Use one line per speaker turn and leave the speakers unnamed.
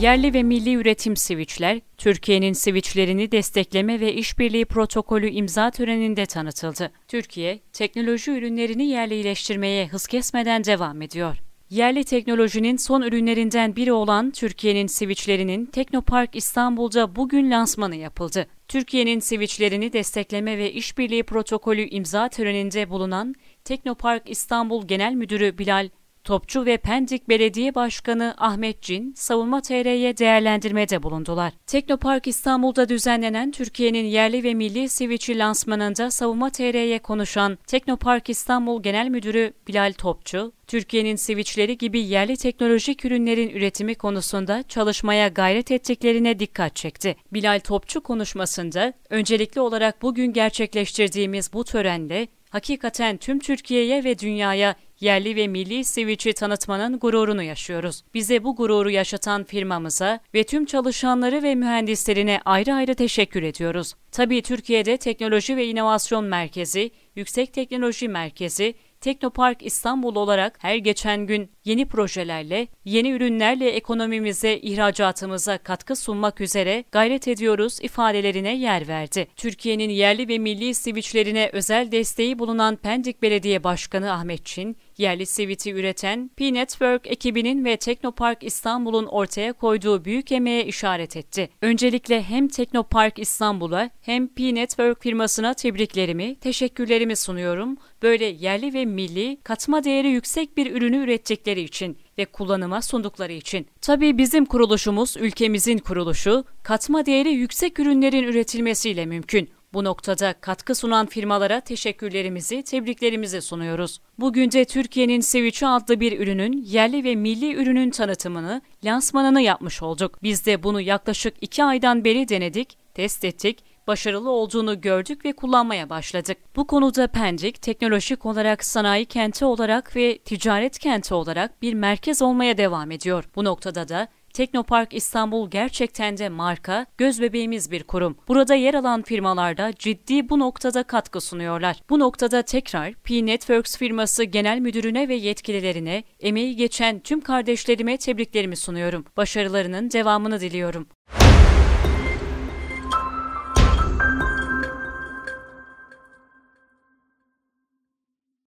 Yerli ve milli üretim switchler, Türkiye'nin switchlerini destekleme ve işbirliği protokolü imza töreninde tanıtıldı. Türkiye, teknoloji ürünlerini yerlileştirmeye hız kesmeden devam ediyor. Yerli teknolojinin son ürünlerinden biri olan Türkiye'nin switchlerinin Teknopark İstanbul'da bugün lansmanı yapıldı. Türkiye'nin switchlerini destekleme ve işbirliği protokolü imza töreninde bulunan Teknopark İstanbul Genel Müdürü Bilal Topçu ve Pendik Belediye Başkanı Ahmet Cin, Savunma TR'ye değerlendirmede bulundular. Teknopark İstanbul'da düzenlenen Türkiye'nin yerli ve milli Switch'i lansmanında Savunma TR'ye konuşan Teknopark İstanbul Genel Müdürü Bilal Topçu, Türkiye'nin switchleri gibi yerli teknolojik ürünlerin üretimi konusunda çalışmaya gayret ettiklerine dikkat çekti. Bilal Topçu konuşmasında, öncelikli olarak bugün gerçekleştirdiğimiz bu törenle hakikaten tüm Türkiye'ye ve dünyaya yerli ve milli Switch'i tanıtmanın gururunu yaşıyoruz. Bize bu gururu yaşatan firmamıza ve tüm çalışanları ve mühendislerine ayrı ayrı teşekkür ediyoruz. Tabii Türkiye'de Teknoloji ve İnovasyon Merkezi, Yüksek Teknoloji Merkezi, Teknopark İstanbul olarak her geçen gün yeni projelerle, yeni ürünlerle ekonomimize, ihracatımıza katkı sunmak üzere gayret ediyoruz ifadelerine yer verdi. Türkiye'nin yerli ve milli switchlerine özel desteği bulunan Pendik Belediye Başkanı Ahmet Çin, yerli switch'i üreten P-Network ekibinin ve Teknopark İstanbul'un ortaya koyduğu büyük emeğe işaret etti. Öncelikle hem Teknopark İstanbul'a hem P-Network firmasına tebriklerimi, teşekkürlerimi sunuyorum. Böyle yerli ve milli, katma değeri yüksek bir ürünü ürettikleri için ve kullanıma sundukları için. Tabii bizim kuruluşumuz ülkemizin kuruluşu, katma değeri yüksek ürünlerin üretilmesiyle mümkün. Bu noktada katkı sunan firmalara teşekkürlerimizi, tebriklerimizi sunuyoruz. Bugün de Türkiye'nin Switch'i adlı bir ürünün yerli ve milli ürünün tanıtımını, lansmanını yapmış olduk. Biz de bunu yaklaşık iki aydan beri denedik, test ettik başarılı olduğunu gördük ve kullanmaya başladık. Bu konuda Pendik, teknolojik olarak sanayi kenti olarak ve ticaret kenti olarak bir merkez olmaya devam ediyor. Bu noktada da Teknopark İstanbul gerçekten de marka, göz bebeğimiz bir kurum. Burada yer alan firmalarda ciddi bu noktada katkı sunuyorlar. Bu noktada tekrar P-Networks firması genel müdürüne ve yetkililerine, emeği geçen tüm kardeşlerime tebriklerimi sunuyorum. Başarılarının devamını diliyorum.